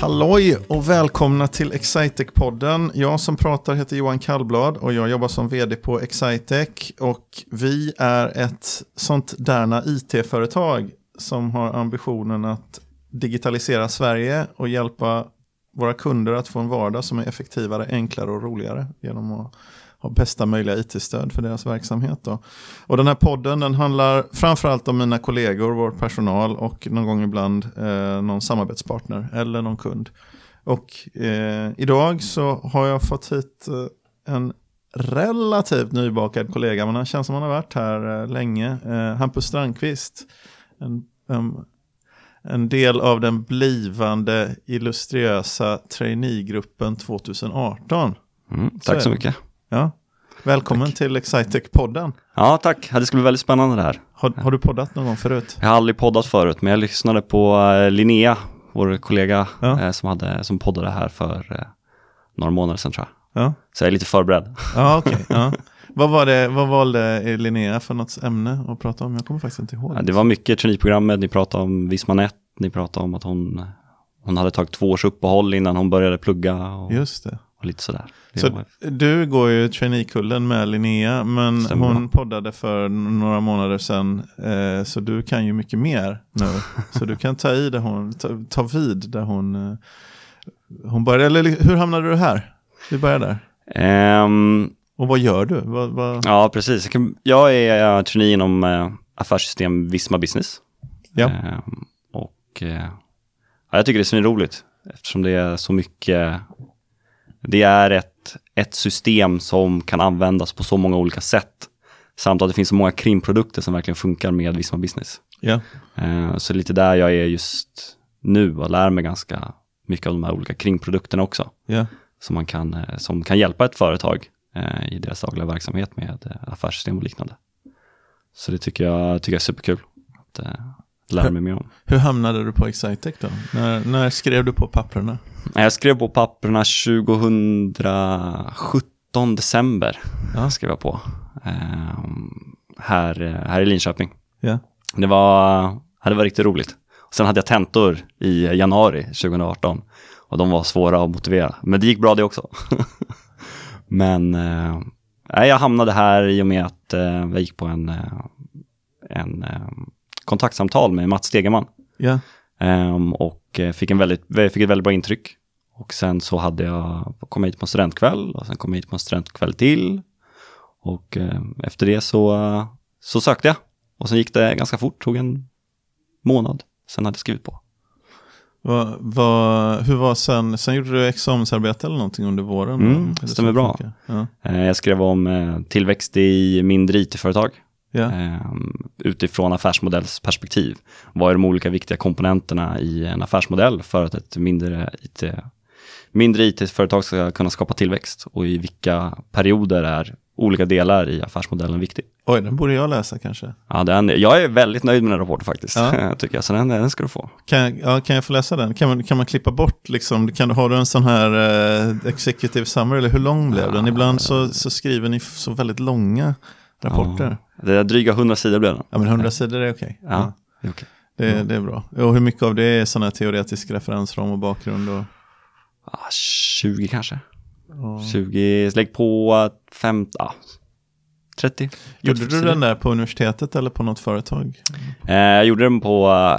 Halloj och välkomna till Excitec-podden. Jag som pratar heter Johan Kallblad och jag jobbar som vd på Excitec. Och vi är ett sånt därna it-företag som har ambitionen att digitalisera Sverige och hjälpa våra kunder att få en vardag som är effektivare, enklare och roligare genom att ha bästa möjliga it-stöd för deras verksamhet. Då. Och den här podden den handlar framförallt om mina kollegor, vår personal och någon gång ibland eh, någon samarbetspartner eller någon kund. Och eh, idag så har jag fått hit eh, en relativt nybakad kollega, men han känns som han har varit här eh, länge. Eh, Hampus Strandqvist, en, en, en del av den blivande illustriösa traineegruppen 2018. Mm, tack så, så mycket. Ja. Välkommen tack. till Excitec-podden. Ja, tack. Det ska bli väldigt spännande det här. Har, har, du poddat någon gång förut? Jag har aldrig poddat förut, men jag lyssnade på eh, Linnea, vår kollega ja. eh, som, hade, som poddade här för eh, några månader sedan tror jag. Ja. Så jag är lite förberedd. Ja. Okay. Ja. vad, var det, vad valde Linnea för något ämne att prata om? Jag kommer faktiskt inte ihåg. Ja, det var mycket traineeprogrammet, ni pratade om Vismanet, ni pratade om att hon, hon hade tagit två års uppehåll innan hon började plugga. Och... Just det och lite sådär. Så du går ju traineekullen med Linnea, men Stämmer. hon poddade för några månader sedan, eh, så du kan ju mycket mer nu. så du kan ta i där hon, ta, ta vid där hon, eh, hon började, eller hur hamnade du här? Vi börjar där. Um, och vad gör du? Vad, vad... Ja, precis. Jag, kan, jag är trainee inom eh, affärssystem Visma Business. Ja. Um, och eh, ja, jag tycker det är roligt eftersom det är så mycket det är ett, ett system som kan användas på så många olika sätt. Samt att det finns så många krimprodukter som verkligen funkar med Visma Business. Yeah. Så lite där jag är just nu och lär mig ganska mycket av de här olika krimprodukterna också. Yeah. Som, man kan, eh, som kan hjälpa ett företag eh, i deras dagliga verksamhet med eh, affärssystem och liknande. Så det tycker jag, tycker jag är superkul att lära mig mer om. Hur hamnade du på Excitec då? När, när skrev du på papperna? Jag skrev på papperna 2017 december. Ja. Skrev jag på. Um, här, här i Linköping. Ja. Det, var, det var riktigt roligt. Sen hade jag tentor i januari 2018 och de var svåra att motivera. Men det gick bra det också. Men eh, jag hamnade här i och med att eh, jag gick på en, eh, en eh, kontaktsamtal med Mats Stegeman. Ja. Um, och eh, fick, en väldigt, fick ett väldigt bra intryck. Och sen så hade jag, kom hit på en studentkväll och sen kom jag hit på en studentkväll till. Och eh, efter det så, så sökte jag. Och sen gick det ganska fort, tog en månad. Sen hade jag skrivit på. Va, va, hur var sen, sen gjorde du examensarbete eller någonting under våren? Mm, det stämmer bra. Ja. Eh, jag skrev om eh, tillväxt i mindre it-företag. Ja. Utifrån affärsmodellsperspektiv. Vad är de olika viktiga komponenterna i en affärsmodell för att ett mindre IT mindre IT-företag ska kunna skapa tillväxt och i vilka perioder är olika delar i affärsmodellen viktig. Oj, den borde jag läsa kanske. Ja, den, jag är väldigt nöjd med den rapporten faktiskt, ja. tycker jag. Så den, den ska du få. Kan, ja, kan jag få läsa den? Kan man, kan man klippa bort, liksom, kan, har du en sån här eh, executive summary, eller hur lång blev ja, den? Ibland så, så skriver ni så väldigt långa rapporter. Ja. Det är dryga 100 sidor blev den. Ja, men 100 sidor är okej. Okay. Ja, det, är okay. det, det är bra. Och hur mycket av det är sådana här teoretisk referensram och bakgrund? Och... 20 kanske. Oh. 20, lägg på 5, ja, 30. Gjorde du den där på universitetet eller på något företag? Eh, jag gjorde den på,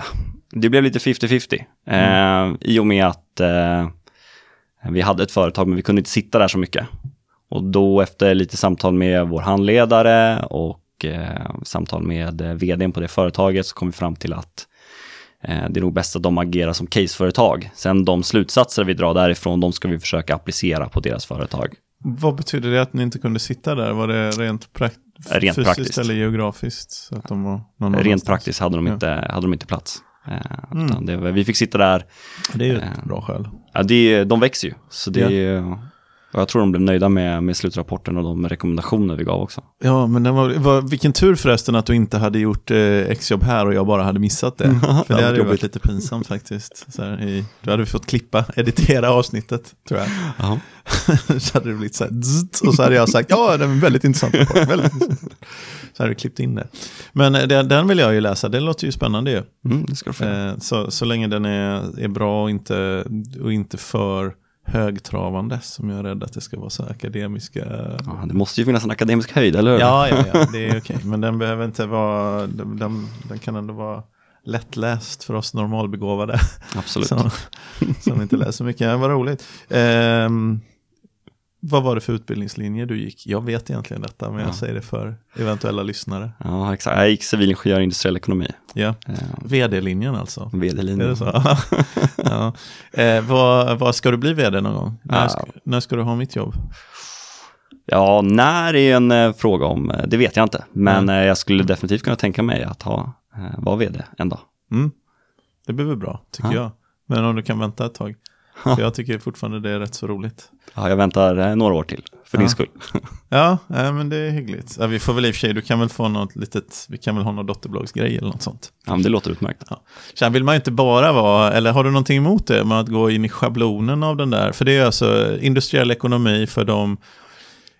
det blev lite 50-50. Eh, mm. I och med att eh, vi hade ett företag men vi kunde inte sitta där så mycket. Och då efter lite samtal med vår handledare och eh, samtal med eh, vdn på det företaget så kom vi fram till att Eh, det är nog bäst att de agerar som caseföretag. Sen de slutsatser vi drar därifrån, de ska vi försöka applicera på deras företag. Vad betyder det att ni inte kunde sitta där? Var det rent, prakt rent fysiskt praktiskt eller geografiskt? Så att de var rent praktiskt hade de inte, ja. hade de inte plats. Eh, mm. det, vi fick sitta där. Det är ju ett eh, bra skäl. Ja, det, de växer ju. Så det, ja. Och jag tror de blev nöjda med, med slutrapporten och de rekommendationer vi gav också. Ja, men den var, var, vilken tur förresten att du inte hade gjort eh, exjobb här och jag bara hade missat det. För det hade ju varit lite pinsamt faktiskt. Så här, i, då hade vi fått klippa, editera avsnittet, tror jag. Ja. så hade det blivit så här, zzzt, och så hade jag sagt, ja, det är väldigt intressant. Väldigt intressant. Så hade du klippt in det. Men eh, den, den vill jag ju läsa, det låter ju spännande ju. Mm, det ska du få. Eh, så, så länge den är, är bra och inte, och inte för högtravande som jag är rädd att det ska vara så akademiska. Ja, det måste ju finnas en akademisk höjd, eller hur? Ja, ja, ja det är okej. Men den behöver inte vara, den, den, den kan ändå vara lättläst för oss normalbegåvade. Absolut. Som, som inte läser mycket. Vad roligt. Ehm, vad var det för utbildningslinje du gick? Jag vet egentligen detta, men jag Ja. säger det för eventuella lyssnare. Ja, exakt. Jag gick civilingenjör i industriell ekonomi. Ja, Eh, vd-linjen alltså. Är VD-linjen. det så? ja. eh, vad, vad ska du bli vd någon gång? När, Ja. ska, när ska du ha mitt jobb? Ja, när är en eh, fråga om, eh, det vet jag inte. Men eh, jag skulle definitivt kunna tänka mig att ha, eh, vara vd en dag. Mm. Det blir väl bra, tycker Ja. jag. Men om du kan vänta ett tag. Ja. För jag tycker fortfarande det är rätt så roligt. Ja, jag väntar eh, några år till, för Ja. din skull. Ja, nej, men det är hyggligt. Ja, vi får väl i och för sig, du kan väl få något litet, vi kan väl ha någon dotterbolagsgrej eller något sånt. Ja, men det låter utmärkt. Sen vill man ju inte bara vara, eller har du någonting emot det med att gå in i schablonen av den där? För det är alltså industriell ekonomi för de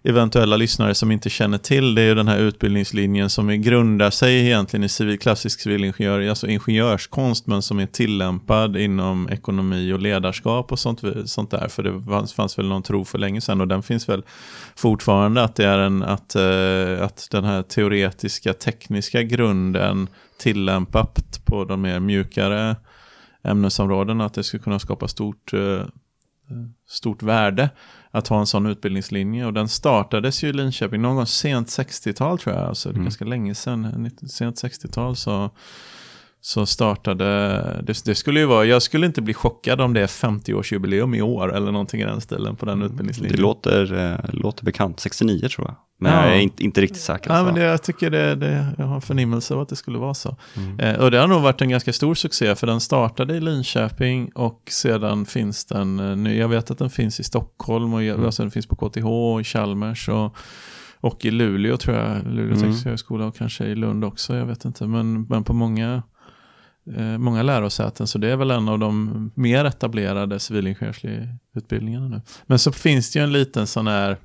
eventuella lyssnare som inte känner till det är ju den här utbildningslinjen som är, grundar sig egentligen i civil, klassisk civilingenjör, alltså ingenjörskonst men som är tillämpad inom ekonomi och ledarskap och sånt, sånt där. För det fanns, fanns väl någon tro för länge sedan och den finns väl fortfarande att det är en, att, eh, att den här teoretiska tekniska grunden tillämpat på de mer mjukare ämnesområdena att det skulle kunna skapa stort, eh, stort värde att ha en sån utbildningslinje. Och den startades ju i Linköping någon gång sent 60-tal tror jag, alltså det är Mm. ganska länge sedan, sent 60-tal så, så startade, det, det skulle ju vara, jag skulle inte bli chockad om det är 50-årsjubileum i år eller någonting i den stilen på den utbildningslinjen. Det låter, eh, låter bekant, 69 tror jag. Men Ja. jag är inte, inte riktigt säker. Ja, men det, jag tycker det, det, jag har en förnimmelse av att det skulle vara så. Mm. Eh, och det har nog varit en ganska stor succé för den startade i Linköping och sedan finns den eh, nu. Jag vet att den finns i Stockholm och Mm. alltså, den finns på KTH och i Chalmers och, och i Luleå tror jag. Luleå Mm. tekniska högskola och kanske i Lund också. Jag vet inte. Men, men på många, många lärosäten så det är väl en av de mer etablerade civilingenjörsutbildningarna nu. Men så finns det ju en liten sån här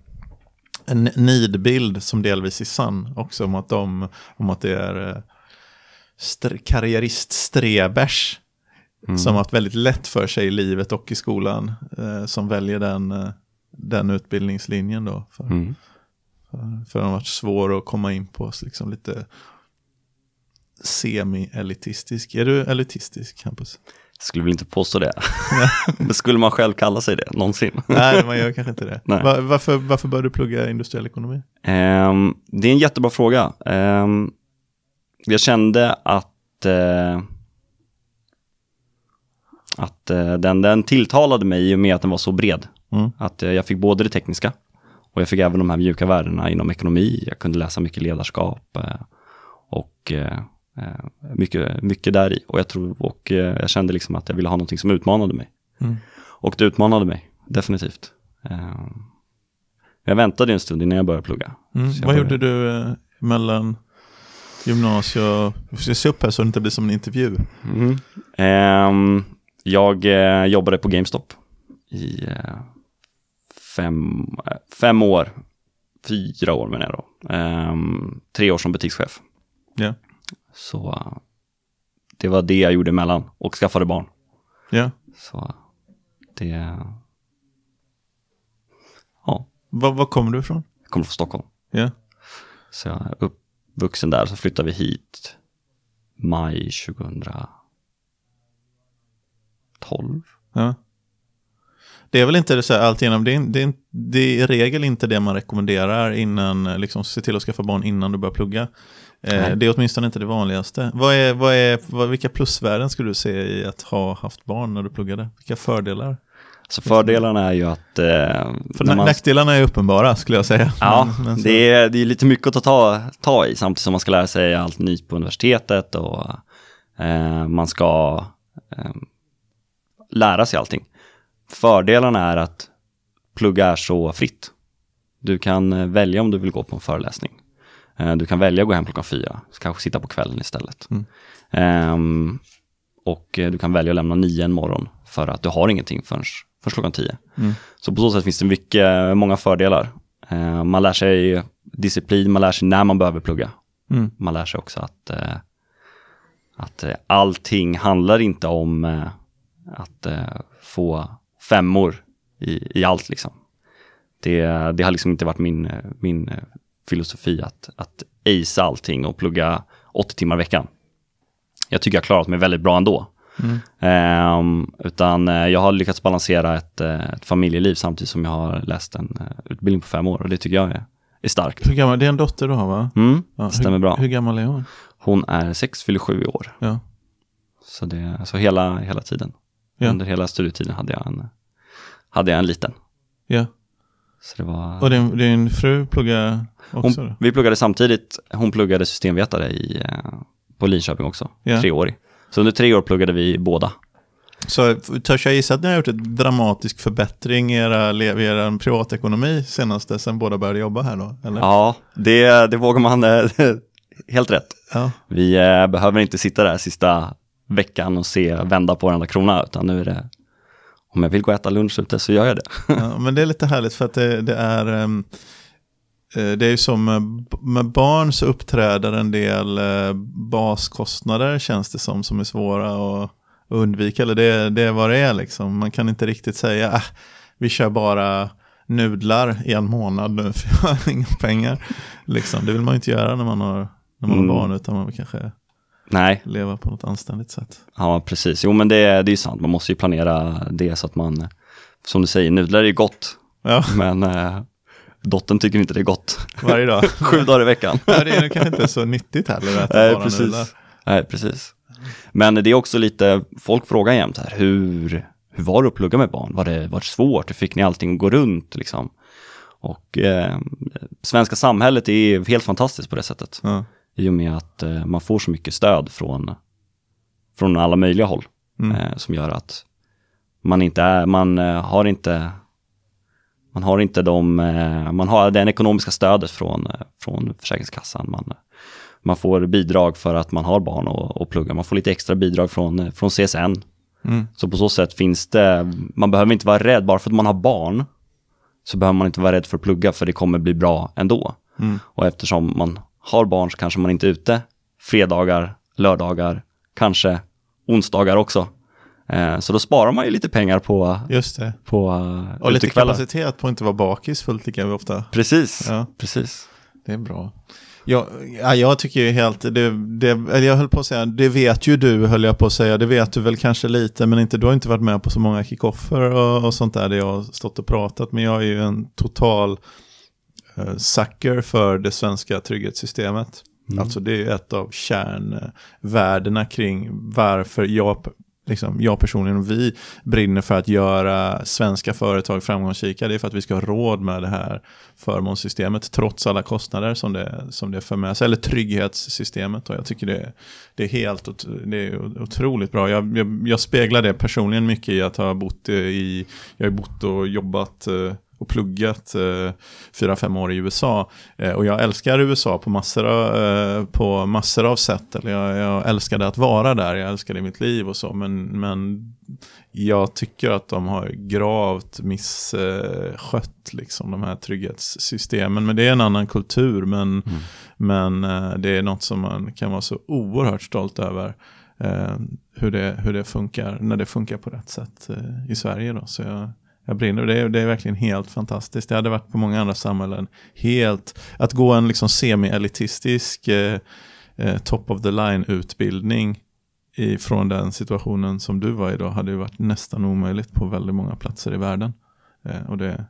en nidbild som delvis är sann också om att, de, om att det är eh, st- karriäriststrebers Mm. som har haft väldigt lätt för sig i livet och i skolan eh, som väljer den, eh, den utbildningslinjen då. För, Mm. för, för den har varit svår att komma in på, liksom lite semi-elitistisk. Är du elitistisk, Hampus? Skulle väl inte påstå det. men skulle man själv kalla sig det någonsin? Nej, man gör kanske inte det. Nej. Va- varför, varför bör du plugga industriell ekonomi? Ehm, det är en jättebra fråga. Ehm, jag kände att, eh, att eh, den, den tilltalade mig i och med att den var så bred. Mm. Att eh, jag fick både det tekniska och jag fick även de här mjuka värdena inom ekonomi. Jag kunde läsa mycket ledarskap och mycket, mycket där i. Och jag, tror, och eh, jag kände liksom att jag ville ha någonting som utmanade mig. Mm. Och det utmanade mig, definitivt. Ehm, jag väntade en stund innan jag började plugga. Mm. Jag Vad gjorde du eh, mellan gymnasie och... Jag ska se upp här så det inte blir som en intervju. Mm. Ehm, jag eh, jobbade på GameStop i eh, fem, eh, fem år, fyra år menar jag då. Ehm, tre år som butikschef. Ja. Så det var det jag gjorde emellan och skaffade barn. Ja. Så det, ja, Var, var kommer du ifrån? jag kommer från Stockholm. Ja. Så jag är uppvuxen där, så flyttade vi hit maj 2012. ja. Det är väl inte så här alltigenom, det är, det, är, det är i regel inte det man rekommenderar innan, liksom se till att skaffa barn innan du börjar plugga. Eh, Nej. det är åtminstone inte det vanligaste. Vad är, vad är, vad, vilka plusvärden skulle du se i att ha haft barn när du pluggade? Vilka fördelar? Så fördelarna är ju att... Eh, För man- nackdelarna är uppenbara skulle jag säga. Ja, Men- men så- det, är, det är lite mycket att ta, ta, ta i samtidigt som man ska lära sig allt nytt på universitetet och eh, man ska eh, lära sig allting. Fördelarna är att plugga är så fritt. Du kan eh, välja om du vill gå på en föreläsning. Eh, Du kan välja att gå hem klockan fyra, så kanske sitta på kvällen istället. Mm. Ehm, och eh, du kan välja att lämna nio en morgon för att du har ingenting förrän, förrän klockan tio. Mm. Så på så sätt finns det mycket, många fördelar. Eh, Man lär sig disciplin, man lär sig när man behöver plugga. Mm. Man lär sig också att, eh, att eh, allting handlar inte om att få femmor i, i allt. Liksom. Det, det har liksom inte varit min, min filosofi att, att acea allting och plugga 80 timmar i veckan. Jag tycker jag har klarat mig väldigt bra ändå. Mm. Ehm, utan eh, jag har lyckats balansera ett, eh, ett familjeliv samtidigt som jag har läst en eh, utbildning på fem år och det tycker jag är, är starkt. Hur gammal, det är en dotter du har va? Mm, Ja, stämmer hur, bra. Hur gammal är hon? Hon är sex, fyller sju i år. Ja. Så, det, så hela, hela tiden. Ja. Under hela studietiden hade jag en, hade jag en liten. ja. Så det var... Och din, din fru pluggar också? hon, vi pluggade samtidigt, hon pluggade systemvetare i, eh, på Linköping också, Ja. tre år. Så under tre år pluggade vi båda. Så törs jag gissa att ni har gjort en dramatisk förbättring i era, i er privatekonomi senaste, sen båda började jobba här då? Eller? Ja, det, det vågar man, eh, helt rätt. Ja. Vi eh, behöver inte sitta där sista veckan och se vända på varenda krona, utan nu är det, om jag vill gå och äta lunch ute så gör jag det. Ja, men det är lite härligt för att det, det är eh, det är ju som med, barn så uppträder en del eh, baskostnader känns det som som är svåra att undvika. Eller det, det är vad det är liksom. Man kan inte riktigt säga äh, vi kör bara nudlar i en månad nu för jag har inga pengar. Liksom. Det vill man ju inte göra när man har, när man Mm. har barn utan man vill kanske Nej, leva på något anständigt sätt. ja precis. Jo men det, det är sant, man måste ju planera det så att man, som du säger, nudlar är ju gott, Ja, men eh, dottern tycker inte det är gott. varje dag. Sju dagar i veckan. Ja, det är kanske inte så nyttigt heller att Nej, bara precis. nudlar. Nej, precis. Men det är också lite, folk frågar jämt här, hur, hur var det att plugga med barn? Var det, var det svårt? Hur fick ni allting att gå runt liksom? Och eh, svenska samhället är helt fantastiskt på det sättet. Ja. I och med att eh, man får så mycket stöd från, från alla möjliga håll. Mm. Eh, som gör att man inte är, man eh, har inte man har inte de, eh, man har det ekonomiska stödet från, eh, från Försäkringskassan. Man, man får bidrag för att man har barn och, och pluggar. Man får lite extra bidrag från, eh, från CSN. Mm. Så på så sätt finns det, man behöver inte vara rädd, bara för att man har barn så behöver man inte vara rädd för att plugga för det kommer bli bra ändå. Mm. Och eftersom man har barn så kanske man inte är ute fredagar, lördagar, kanske onsdagar också. Eh, så då sparar man ju lite pengar på, Just det. på eh, Och lite kapacitet på att inte vara bakis fullt lika ofta. Precis, Ja. precis. Det är bra. Jag, ja, jag tycker ju helt, det, det, eller jag höll på att säga, det vet ju du höll jag på att säga, det vet du väl kanske lite, men inte, du har inte varit med på så många kickoffer och, och sånt där, där jag har stått och pratat, men jag är ju en total sucker för det svenska trygghetssystemet. Mm. Alltså det är ett av kärnvärdena kring varför jag, liksom, jag personligen och vi brinner för att göra svenska företag framgångsrika. Det är för att vi ska ha råd med det här förmånssystemet trots alla kostnader som det, som det för med sig. Eller trygghetssystemet. Och jag tycker det, det är helt det är otroligt bra. Jag, jag, jag speglar det personligen mycket i att ha bott i, jag har bott och jobbat eh, och pluggat eh, fyra, fem år i USA. Eh, och jag älskar USA på massor av, eh, på massor av sätt. Eller jag, jag älskade att vara där, jag älskade mitt liv och så. Men, men jag tycker att de har gravt misskött liksom, de här trygghetssystemen. Men det är en annan kultur, men, men eh, det är något som man kan vara så oerhört stolt över. Hur, det, hur det funkar, när det funkar på rätt sätt i Sverige. Då. Så jag, jag brinner, det är, det är verkligen helt fantastiskt. Det hade varit på många andra samhällen helt, att gå en liksom semi-elitistisk eh, eh, top of the line utbildning från den situationen som du var i då hade ju varit nästan omöjligt på väldigt många platser i världen. Eh, och det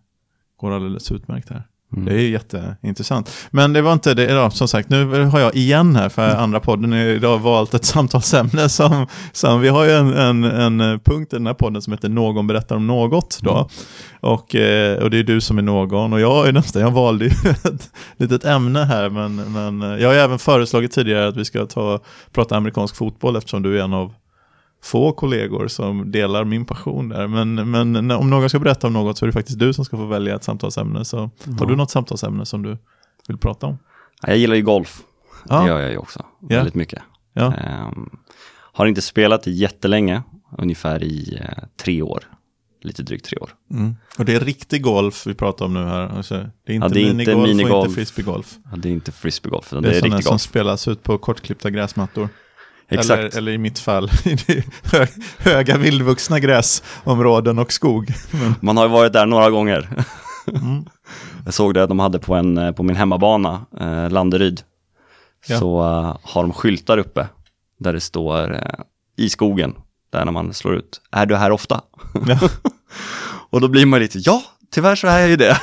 går alldeles utmärkt här. Mm. Det är jätteintressant. Men det var inte det, ja, som sagt, nu har jag igen här för andra podden idag valt ett samtalsämne som, som vi har ju en, en, en punkt i den här podden som heter Någon berättar om något då. Mm. Och, eh, och det är du som är någon och jag är nästan, jag valde ju ett litet ämne här men, men jag har även föreslagit tidigare att vi ska ta, prata amerikansk fotboll eftersom du är en av få kollegor som delar min passion där. Men, men om någon ska berätta om något så är det faktiskt du som ska få välja ett samtalsämne. Så har du något samtalsämne som du vill prata om? Jag gillar ju golf. Ja. Det gör jag ju också. Ja. Väldigt mycket. Ja. Ehm, har inte spelat jättelänge, ungefär i eh, tre år. Lite drygt tre år. Mm. Och det är riktig golf vi pratar om nu här. Alltså, det är inte Ja, det är inte minigolf och minigolf. inte frisbeegolf. Ja, det är inte frisbeegolf, utan Det det är, är, sådana riktig som golf. spelas ut på kortklippta gräsmattor. Exakt. Eller, eller i mitt fall, i höga vildvuxna gräsområden och skog. Men, Man har ju varit där några gånger. mm. Jag såg det att de hade på, en, eh, på min hemmabana, eh, Landeryd. Ja. Så eh, har de skyltar uppe där det står eh, i skogen, där när man slår ut, är du här ofta? ja. Och då blir man lite, ja, tyvärr så är jag ju det.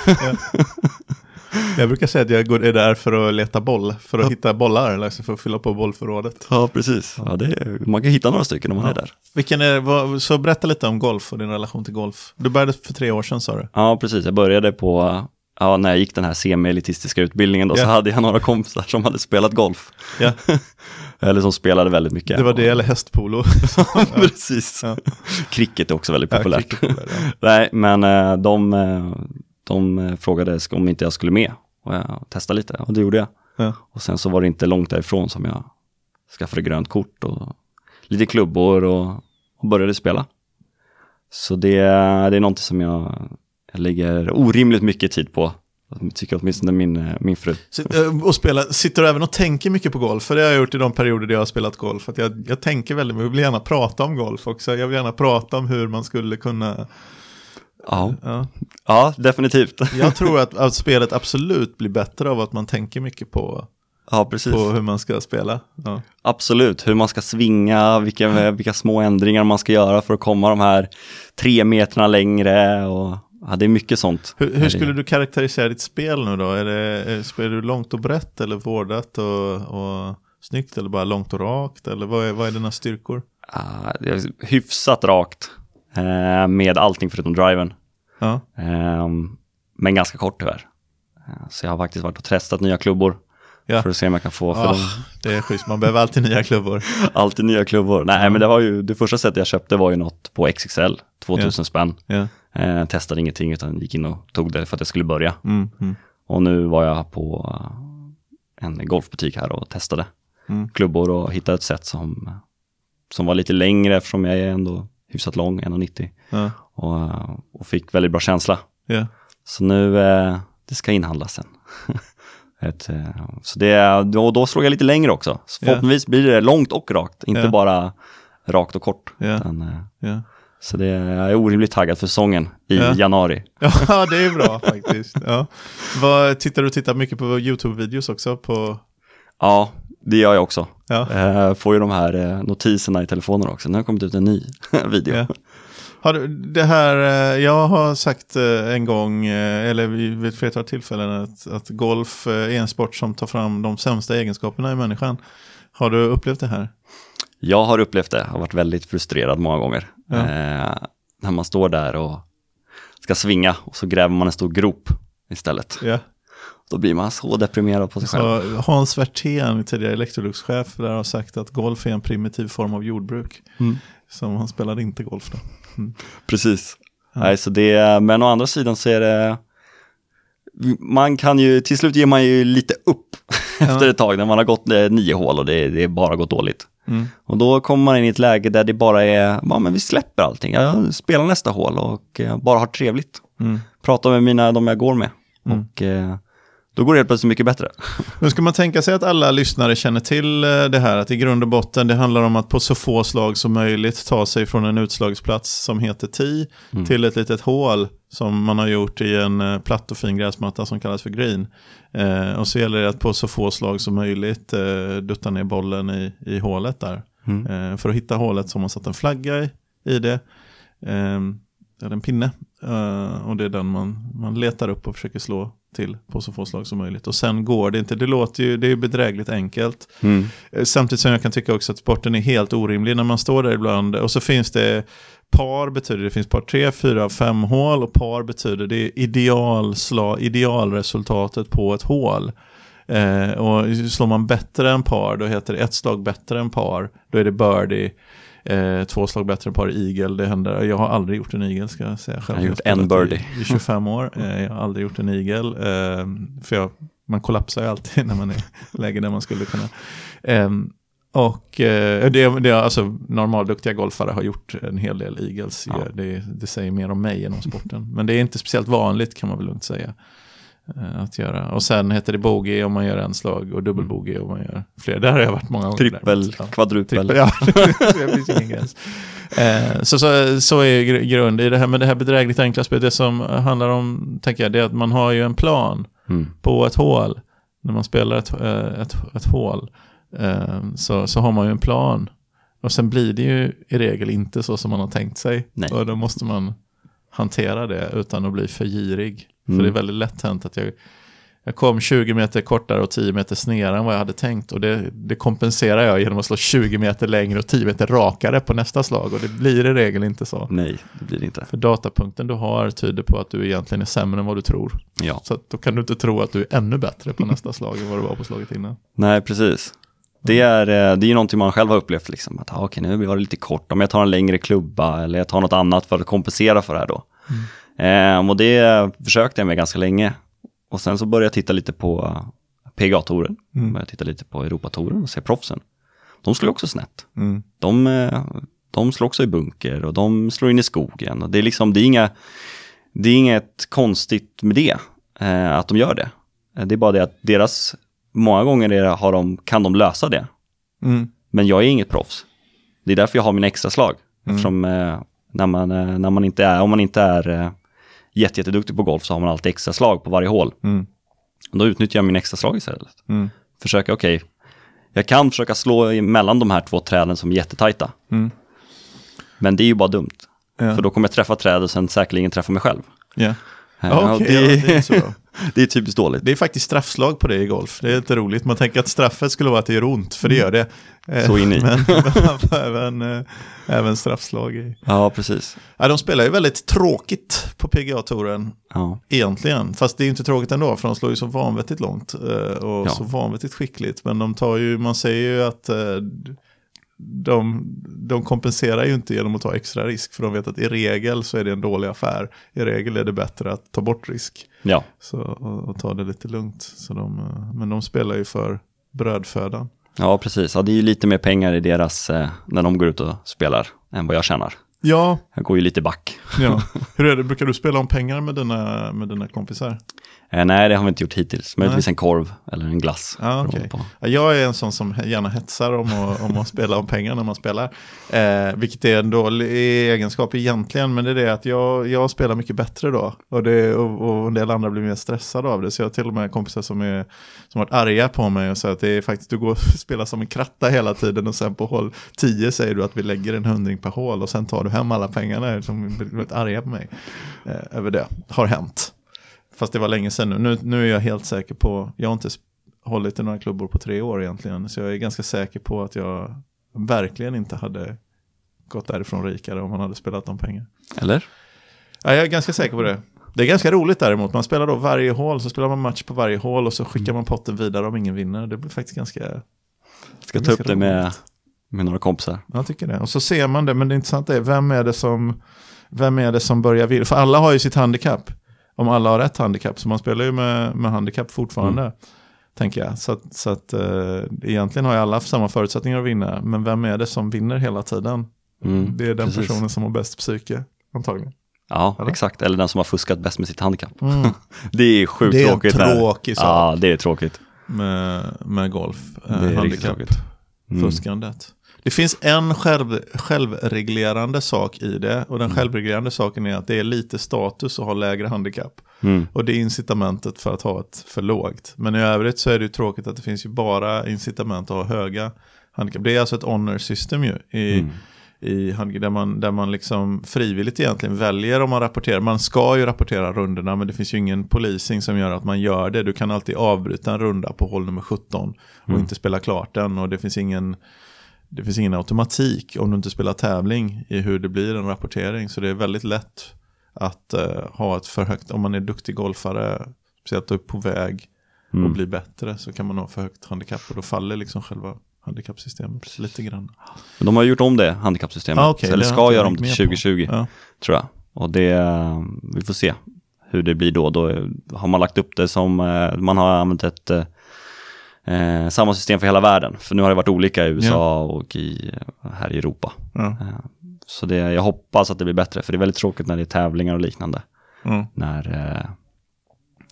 Jag brukar säga att jag går, är där för att leta boll, för att hitta bollar, alltså för att fylla på bollförrådet. ja, precis. Ja, det är, man kan hitta några stycken om man Ja. är där. Vilken är, vad, så berätta lite om golf och din relation till golf. Du började för tre år sedan sa du. Ja, precis. Jag började på, ja, när jag gick den här semi-elitistiska utbildningen då, Ja. så hade jag några kompisar som hade spelat golf. Ja, Eller som spelade väldigt mycket. det var det eller hästpolo. precis. Ja. Cricket är också väldigt Ja, populärt. är populärt, ja. Nej, men eh, de, eh, de eh, frågade om inte jag skulle med och jag testade lite och det gjorde jag. Ja. Och sen så var det inte långt därifrån som jag skaffade grönt kort och lite klubbor och, och började spela. Så det, det är någonting som jag, jag lägger orimligt mycket tid på. Tycker åtminstone min, eh, min fru. Eh, Och spela, sitter du även och tänker mycket på golf? För det har jag gjort i de perioder där jag har spelat golf. Att jag, jag tänker väldigt mycket, jag vill gärna prata om golf också. Jag vill gärna prata om hur man skulle kunna... Ja, Ja. ja definitivt. Jag tror att, att spelet absolut blir bättre av att man tänker mycket på, Ja, precis. på hur man ska spela. Ja. Absolut, hur man ska svinga, vilka, vilka små ändringar man ska göra för att komma de här tre metrarna längre och ja, det är mycket sånt. Hur, hur skulle du karaktärisera ditt spel nu då? Är det, spelar du långt och brett eller vårdat och, och snyggt eller bara långt och rakt? Eller vad är, vad är dina styrkor? Är hyfsat rakt eh, med allting förutom driven. Ja, Eh, men ganska kort tyvärr. Eh, så jag har faktiskt varit och testat nya klubbor Ja. för att se om jag kan få, för de, det är schysst, man behöver alltid nya klubbor. alltid nya klubbor. Nej men det var ju, det första sättet jag köpte var ju något på XXL, 2000 spänn. Ja. Eh, testade ingenting utan gick in och tog det för att jag skulle börja. Mm, mm, Och nu var jag på eh, en golfbutik här och testade Mm. klubbor och hittade ett set som, som var lite längre eftersom jag är ändå hyfsat lång, 1,90. ja, Och, och fick väldigt bra känsla. ja. Så nu, eh, det ska inhandlas sen. Ett, eh, så det, då, då slår jag lite längre också. Så förhoppningsvis blir det långt och rakt, inte bara rakt och kort. Utan, eh, så det, jag är orimligt taggad för säsongen i Ja. januari. Ja, det är bra faktiskt. Ja. Vad, tittar du tittar mycket på YouTube-videos också? På, Ja, det gör jag också. Ja. Eh, får ju de här eh, notiserna i telefonen också. Nu har kommit ut en ny video. Ja. Har du, det här, eh, jag har sagt en gång, eller vid ett flertal tillfällen, att, att golf är en sport som tar fram de sämsta egenskaperna i människan. Har du upplevt det här? Jag har upplevt det, har varit väldigt frustrerad många gånger. Ja. Eh, när man står där och ska svinga och så gräver man en stor grop istället. Ja. Då blir man så deprimerad på sig själv. Så Hans Werthén, tidigare Electrolux-chef, där har sagt att golf är en primitiv form av jordbruk. Mm. Som han spelade inte golf då. Precis. Nej, så det, men å andra sidan så är det, man kan ju, till slut ger man ju lite upp efter ett tag när man har gått eh, nio hål och det, det är bara gått dåligt. Mm. Och då kommer man in i ett läge där det bara är, ja men vi släpper allting, jag spelar nästa hål och eh, bara har trevligt. Mm. Pratar med mina, de jag går med. Mm. Och eh, då går det helt plötsligt mycket bättre. Men ska man tänka sig att alla lyssnare känner till eh, det här, att i grund och botten det handlar om att på så få slag som möjligt ta sig från en utslagsplats som heter tee Mm. till ett litet hål som man har gjort i en eh, platt och fin gräsmatta som kallas för green. Eh, och så gäller det att på så få slag som möjligt eh, dutta ner bollen i, i hålet där. Mm. Eh, för att hitta hålet så har man satt en flagga i, i det. Eh, eller en pinne. Eh, och det är den man, man letar upp och försöker slå till på så få slag som möjligt. Och sen går det inte. Det låter ju, det är bedrägligt enkelt. Mm. Eh, Samtidigt som jag kan tycka också att sporten är helt orimlig när man står där ibland. Och så finns det par betyder det finns par tre, fyra, fem hål och par betyder det är idealslag, idealresultatet på ett hål. Eh, och slår man bättre än par då heter det ett slag bättre än par. Då är det birdie. Eh, två slag bättre par eagle, det händer. Jag har aldrig gjort en eagle ska jag säga själv. Jag har gjort en birdie. I, I 25 år, eh, jag har aldrig gjort en eagle. Eh, för jag, man kollapsar ju alltid när man är i läge där man skulle kunna. Ehm, och eh, det, det, alltså, normalduktiga golfare har gjort en hel del eagles. Ja. Det, det säger mer om mig än om sporten. Men det är inte speciellt vanligt kan man väl lugnt säga. Eh, Att göra. Och sen heter det bogey om man gör en slag och dubbelbogey om man gör fler. Där har jag varit många gånger. Trippel, Ja. kvadrupel. Trippel, ja, det finns ingen gräns. Eh, så, så, så är gr- grund i det här med det här bedrägligt enkla spelet. Det som handlar om, tänker jag, det är att man har ju en plan Mm. på ett hål. När man spelar ett, eh, ett, ett hål eh, så, så har man ju en plan. Och sen blir det ju i regel inte så som man har tänkt sig. Nej. Och då måste man hantera det utan att bli för girig. Mm. För det är väldigt lätt hänt att jag, jag kom 20 meter kortare och 10 meter snedare än vad jag hade tänkt. Och det, det kompenserar jag genom att slå 20 meter längre och 10 meter rakare på nästa slag. Och det blir i regel inte så. Nej, det blir det inte. För datapunkten du har tyder på att du egentligen är sämre än vad du tror. Ja. Så då kan du inte tro att du är ännu bättre på nästa slag än vad du var på slaget innan. Nej, precis. Det är, eh, det är ju någonting man själv har upplevt, liksom. att ah, okej, nu var det lite kort, om jag tar en längre klubba eller jag tar något annat för att kompensera för det här då. Eh, och det försökte jag med ganska länge. Och sen så började jag titta lite på PGA-touren, Mm. började titta lite på Europatouren och se proffsen. De slår också snett. Mm. De, eh, de slår också i bunker och de slår in i skogen. Och det, är liksom, det, är inga, det är inget konstigt med det, eh, att de gör det. Eh, Det är bara det att deras, många gånger är det, har de, kan de lösa det. Mm. Men jag är inget proffs. Det är därför jag har mina extra slag. Mm. Eftersom eh, när man, eh, när man inte är, om man inte är eh, jätte, jätteduktig på golf så har man alltid extra slag på varje hål. Mm. Och då utnyttjar jag min extra slag istället. Mm. Försöka, okej, jag kan försöka slå mellan de här två träden som är jättetajta. Mm. Men det är ju bara dumt. Ja. För då kommer jag träffa träd och sen säkerligen träffa mig själv. Ja. Eh, Ja, okej, det, ja, det är så. Det är typiskt dåligt. Det är faktiskt straffslag på det i golf. Det är lite roligt. Man tänker att straffet skulle vara att det gör ont, för det gör det. Eh, Så in i. Men man får även, eh, även straffslag i. Ja, precis. Ja, de spelar ju väldigt tråkigt på PGA-touren Ja. egentligen. Fast det är ju inte tråkigt ändå, för de slår ju så vanvettigt långt eh, och Ja. så vanvettigt skickligt. Men de tar ju, man säger ju att eh, de, de kompenserar ju inte genom att ta extra risk. För de vet att i regel så är det en dålig affär. I regel är det bättre att ta bort risk. Ja, Så, och, och ta det lite lugnt. Så de, eh, men de spelar ju för brödfödan. ja precis. Ja, det är ju lite mer pengar i deras, eh, när de går ut och spelar, än vad jag tjänar. Ja, Jag går ju lite back. ja. Hur är det, brukar du spela om pengar med dina, med dina kompisar? Eh, nej, det har vi inte gjort hittills. Möjligtvis en korv eller en glass. Ja, på. Ja, Jag är en sån som gärna hetsar om att, om att spela om pengar när man spelar. Eh, vilket är en dålig egenskap egentligen, men det är det att jag, jag spelar mycket bättre då. Och, det, och, och en del andra blir mer stressade av det. Så jag har till och med kompisar som, är, som har varit arga på mig och säger att det är faktiskt, du går och spelar som en kratta hela tiden och sen på hål 10 säger du att vi lägger en hundring per hål och sen tar du hem alla pengarna som väldigt arga på mig eh, över det. Har hänt. Fast det var länge sedan nu. nu. Nu är jag helt säker på, jag har inte hållit i några klubbor på tre år egentligen. Så jag är ganska säker på att jag verkligen inte hade gått därifrån rikare om man hade spelat om pengar. Eller? Ja, jag är ganska säker på det. Det är ganska roligt däremot. Man spelar då varje hål, så spelar man match på varje hål och så skickar man potten vidare om ingen vinner. Det blir faktiskt ganska... Ska Det är ta upp ganska det med, roligt. med några kompisar. Jag tycker det. Och så ser man det, men det intressanta är vem är det som, vem är det som börjar vinna? För alla har ju sitt handikapp. Om alla har rätt handikapp, så man spelar ju med, med handikapp fortfarande. Tänker jag. Så så att eh, egentligen har ju alla samma förutsättningar att vinna. Men vem är det som vinner hela tiden? Mm, det är den precis. personen som har bäst psyke, antagligen. Ja, Eller? exakt. Eller den som har fuskat bäst med sitt handikapp. Det är sjukt Det är tråkigt. när- tråkig sak. Ja, det är tråkigt. med, med golf. Det Eh, är handikapp. tråkigt. Mm. Fuskandet. Det finns en själv, självreglerande sak i det. Och den Mm. självreglerande saken är att det är lite status att ha lägre handikapp. Mm. Och det är incitamentet för att ha ett för lågt. Men i övrigt så är det ju tråkigt att det finns ju bara incitament att ha höga handikapp. Det är alltså ett honor system ju. I, Mm. i där, man, där man liksom frivilligt egentligen väljer om man rapporterar. Man ska ju rapportera rundorna men det finns ju ingen policing som gör att man gör det. Du kan alltid avbryta en runda på hål nummer 17 och Mm. inte spela klart den. Och det finns ingen det finns ingen automatik om du inte spelar tävling i hur det blir en rapportering. Så det är väldigt lätt att eh, ha ett för högt, om man är duktig golfare, speciellt upp på väg och Mm. bli bättre, så kan man ha för högt handikapp och då faller liksom själva handikappsystemet lite grann. Men de har gjort om det handikappsystemet, Ah, okej, eller ska göra om det till med på. 2020, Ja. tror jag. Och det, vi får se hur det blir då. Då har man lagt upp det som, eh, man har använt ett eh, samma system för hela världen. För nu har det varit olika i USA och i, här i Europa. Ja. Eh, Så det, jag hoppas att det blir bättre, för det är väldigt tråkigt när det är tävlingar och liknande. Mm. När, eh,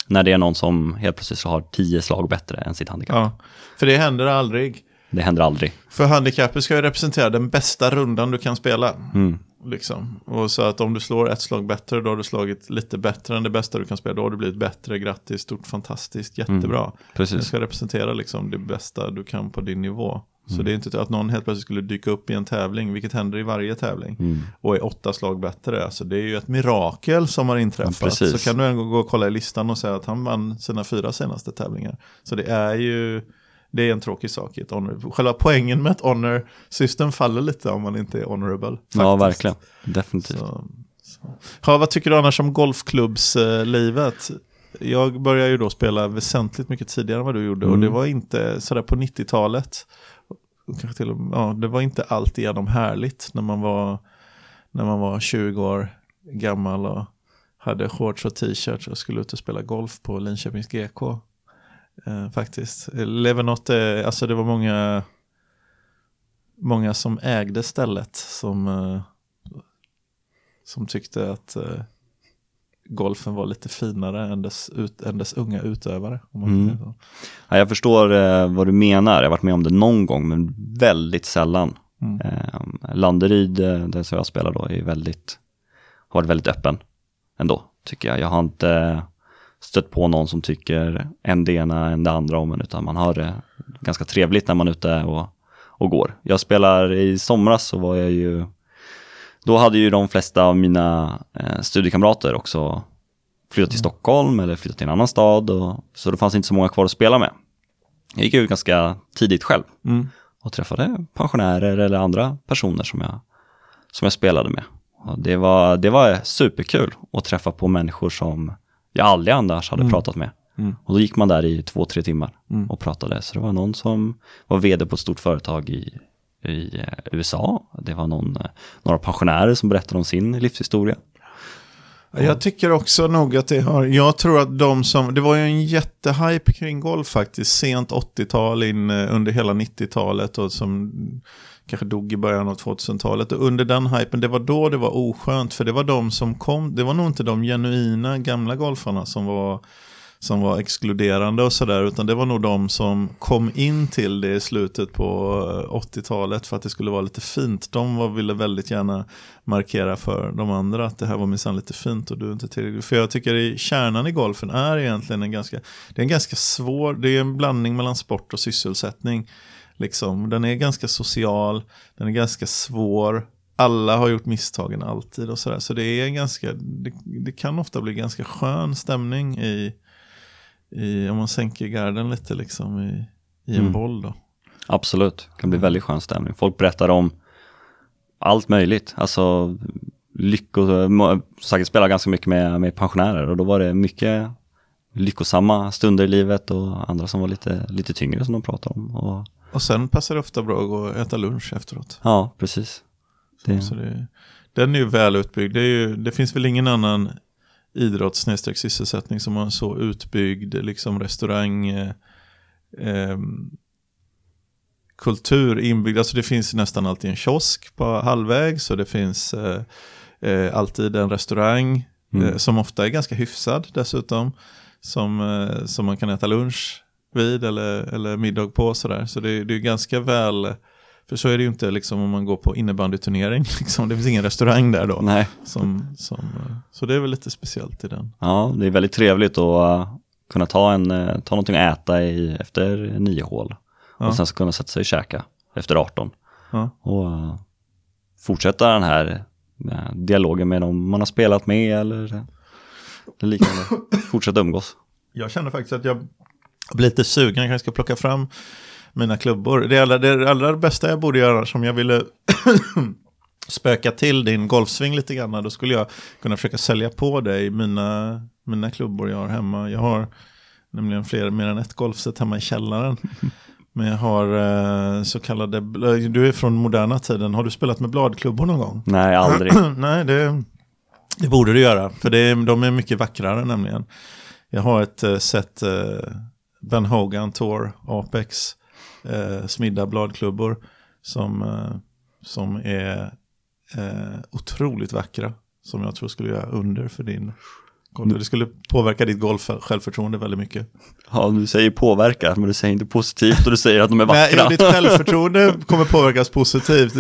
när det är någon som helt plötsligt har tio slag bättre än sitt handikapp. ja, för det händer aldrig. Det händer aldrig. För handikappet ska ju representera den bästa rundan du kan spela. Mm. Liksom. Och så att om du slår ett slag bättre, då har du slagit lite bättre än det bästa du kan spela. Då har du blivit bättre, grattis, stort, fantastiskt, jättebra. Det Precis. ska representera liksom det bästa du kan på din nivå. Så Mm. det är inte att någon helt plötsligt skulle dyka upp i en tävling, vilket händer i varje tävling. Mm. Och är åtta slag bättre. Alltså det är ju ett mirakel som har inträffat. Precis. så kan du ändå gå och kolla i listan och säga att han vann sina fyra senaste tävlingar. Så det är ju det är en tråkig sak i ett honor. Själva poängen med ett honor system faller lite om man inte är honorable. Ja, faktiskt. verkligen. Definitivt. Så, så. Ja, vad tycker du annars om golfklubbslivet? Jag började ju då spela väsentligt mycket tidigare än vad du gjorde och Mm. det var inte sådär på 90-talet. Och Kanske till och med, ja, det var inte alltigenom härligt när man var, när man var 20 år gammal och hade shorts och t-shirts och skulle ut och spela golf på Linköpings GK. Eh, faktiskt. Levenot, eh, alltså det var många, många som ägde stället som, eh, som tyckte att eh, golfen var lite finare än dess, ut, än dess unga utövare. Mm. Ja, jag förstår eh, vad du menar. Jag har varit med om det någon gång, men väldigt sällan. Mm. Eh, Landeryd, där som jag spelar då, är väldigt, har varit väldigt öppen ändå, tycker jag. Jag har inte stött på någon som tycker en det ena än det andra om en, utan man har det ganska trevligt när man är ute och, och går. Jag spelar i somras så var jag ju, då hade ju de flesta av mina eh, studiekamrater också flyttat till Stockholm eller flyttat till en annan stad, och, så det fanns inte så många kvar att spela med. Jag gick ut ganska tidigt själv Mm. och träffade pensionärer eller andra personer som jag, som jag spelade med. Och det, var, det var superkul att träffa på människor som jag aldrig annars hade Mm. pratat med. Mm. Och då gick man där i två, tre timmar Mm. och pratade. Så det var någon som var vd på ett stort företag i, i eh, USA. Det var någon, eh, några pensionärer som berättade om sin livshistoria. Jag tycker också nog att det har, jag tror att de som, det var ju en jättehype kring golf faktiskt, sent 80-tal in eh, under hela 90-talet och som kanske dog i början av 2000-talet. Och under den hypen, det var då det var oskönt, för det var de som kom, det var nog inte de genuina gamla golfarna som var som var exkluderande och sådär, utan det var nog de som kom in till det i slutet på eh, 80-talet för att det skulle vara lite fint. De var, ville väldigt gärna markera för de andra att det här var minsann lite fint och du är inte tillräckligt. För jag tycker i kärnan i golfen är egentligen en ganska, det är en ganska svår, det är en blandning mellan sport och sysselsättning. Liksom. Den är ganska social, den är ganska svår, alla har gjort misstagen alltid och sådär. Så det är ganska, det, det kan ofta bli ganska skön stämning i, i om man sänker garden lite liksom i, i en Mm. boll då. Absolut, det kan bli väldigt skön stämning. Folk berättar om allt möjligt. Alltså lycko, må- säkert spelar ganska mycket med, med pensionärer och då var det mycket lyckosamma stunder i livet och andra som var lite, lite tyngre som de pratade om. Och, Och sen passar det ofta bra att gå och äta lunch efteråt. ja, precis. Det, Så det, den är ju väl utbyggd. Det, ju, det finns väl ingen annan idrott snedstreck sysselsättning som har en så utbyggd liksom restaurang eh, ehm, kultur inbyggd. Alltså det finns nästan alltid en kiosk på halvväg så det finns eh, eh, alltid en restaurang Mm. eh, som ofta är ganska hyfsad dessutom. Som, eh, som man kan äta lunch vid eller, eller middag på sådär. Så det, det är ganska väl, för så är det ju inte liksom om man går på innebandyturnering. Liksom. Det finns ingen restaurang där då. nej, Som, som, eh, så det är väl lite speciellt i den. ja, det är väldigt trevligt att uh, kunna ta, en, uh, ta någonting att äta i, efter nio hål. Ja. Och sen så kunna sätta sig och käka efter 18. Ja. Och fortsätta den här dialogen med dem man har spelat med eller, eller liknande. fortsätta umgås. Jag känner faktiskt att jag blir lite sugen, jag kanske ska plocka fram mina klubbor. Det allra, det allra bästa jag borde göra som jag ville spöka till din golfsving lite grann, då skulle jag kunna försöka sälja på dig mina, mina klubbor jag har hemma. Jag har nämligen fler, mer än ett golfset hemma i källaren. Men jag har eh, så kallade, du är från moderna tiden, har du spelat med bladklubbor någon gång? Nej, aldrig. Nej, det, det borde du göra, för det, de är mycket vackrare nämligen. Jag har ett eh, set eh, Ben Hogan Tour Apex eh, smidda bladklubbor som, eh, som är eh, otroligt vackra. Som jag tror skulle göra under för din golf. Det skulle påverka ditt golf-självförtroende väldigt mycket. Ja, du säger påverka, men du säger inte positivt och du säger att de är vackra. Nej, ditt självförtroende kommer påverkas positivt.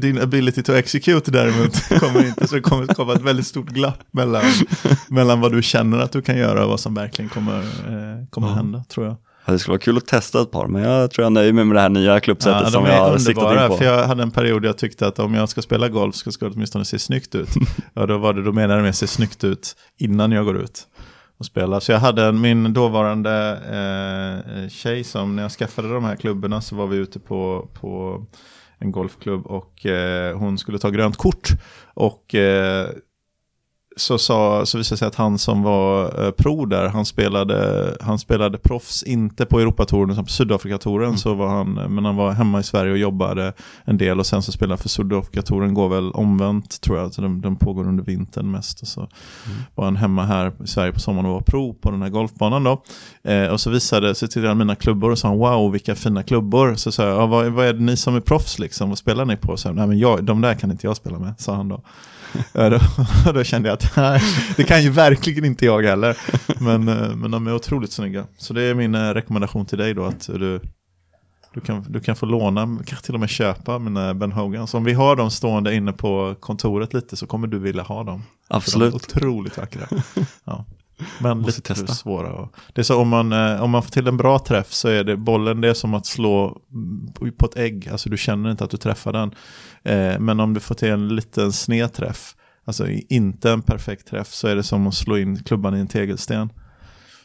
Din ability to execute däremot kommer inte. Så det kommer komma ett väldigt stort glapp mellan, mellan vad du känner att du kan göra och vad som verkligen kommer, eh, kommer hända, tror jag. Det skulle vara kul att testa ett par, men jag tror jag nöjer mig med det här nya klubbsättet ja, som jag har siktat in på. För jag hade en period jag tyckte att om jag ska spela golf så ska det åtminstone se snyggt ut. ja, då var det, då menade jag med se snyggt ut innan jag går ut och spelar. Så jag hade min dåvarande eh, tjej som, när jag skaffade de här klubborna så var vi ute på, på en golfklubb och eh, hon skulle ta grönt kort. Och eh, så, sa, så visade det sig att han som var eh, pro där, han spelade, han spelade proffs, inte på Europatouren utan på Sydafrikatouren. Mm. Så var han, men han var hemma i Sverige och jobbade en del och sen så spelade han för Sydafrikatouren, går väl omvänt tror jag. Så den, den pågår under vintern mest. Och så mm. var han hemma här i Sverige på sommaren och var pro på den här golfbanan då. Eh, och så visade, så tittade han mina klubbor och sa wow vilka fina klubbor. Så sa jag, vad, vad är det ni som är proffs liksom, vad spelar ni på? Så, Nej men jag, de där kan inte jag spela med, sa han då då, då, kände jag att nej, det kan ju verkligen inte jag heller. Men, eh, men de är otroligt snygga. Så det är min eh, rekommendation till dig då att du, du, kan, du kan få låna, kanske till och med köpa mina Ben Hogan. Så om vi har dem stående inne på kontoret lite så kommer du vilja ha dem. Absolut. de är otroligt vackra. Ja. Men Måste lite testa. svåra. Och det är så om man, eh, om man får till en bra träff så är det bollen det är som att slå på ett ägg. Alltså du känner inte att du träffar den. Eh, men om du får till en liten sned träff, alltså inte en perfekt träff, så är det som att slå in klubban i en tegelsten.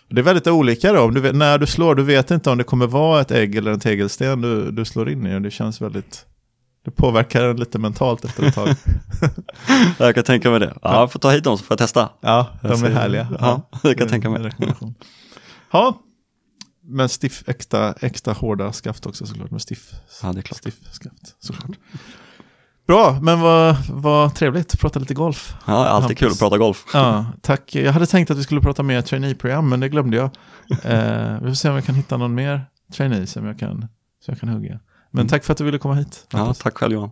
Det är väldigt olika då. Du när du slår, du vet inte om det kommer vara ett ägg eller en tegelsten du, du slår in i. Och det känns väldigt det påverkar en lite mentalt efter ett tag. jag kan tänka mig det. Ja, jag får ta hit dem så får jag testa. Ja, de är härliga. Ja, ja jag kan tänka mig. Ja, men stiff, äkta, äkta hårda skaft också såklart. Med stiff, ja, det är klart. stiff skaft såklart. Bra, men vad, vad trevligt att prata lite golf. Ja, alltid Hampus. kul att prata golf. Ja, tack. Jag hade tänkt att vi skulle prata mer trainee-program, men det glömde jag. eh, vi får se om jag kan hitta någon mer trainee som jag kan, som jag kan hugga. Men mm. tack för att du ville komma hit. Ja, tack själv Johan.